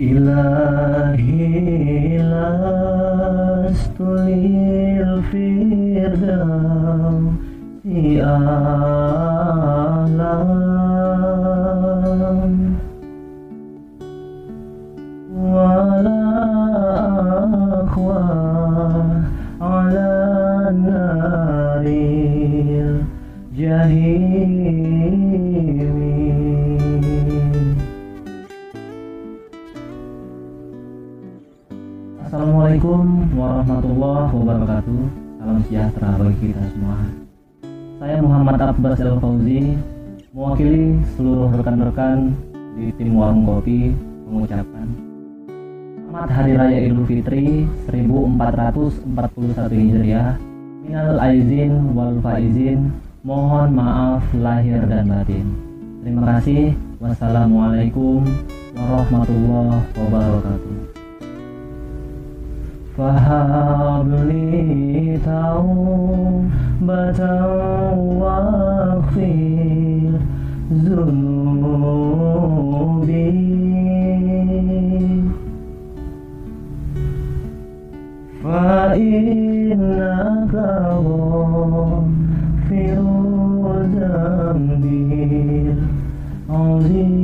إلهي لست للفردوس. أعلم ولا أخوى على النار الجحيم Assalamualaikum warahmatullahi wabarakatuh. Salam sejahtera bagi kita semua. Saya Muhammad Abbas El Fauzi Mewakili seluruh rekan-rekan di tim Warung Kopi Mengucapkan Selamat Hari Raya Idul Fitri 1441 Hijriah. Minal aizin wal faizin Mohon maaf lahir dan batin. Terima kasih. Wassalamualaikum warahmatullahi wabarakatuh فهب لي توبة واغفر ذنوبي فإنك غافر ذنبي العظيم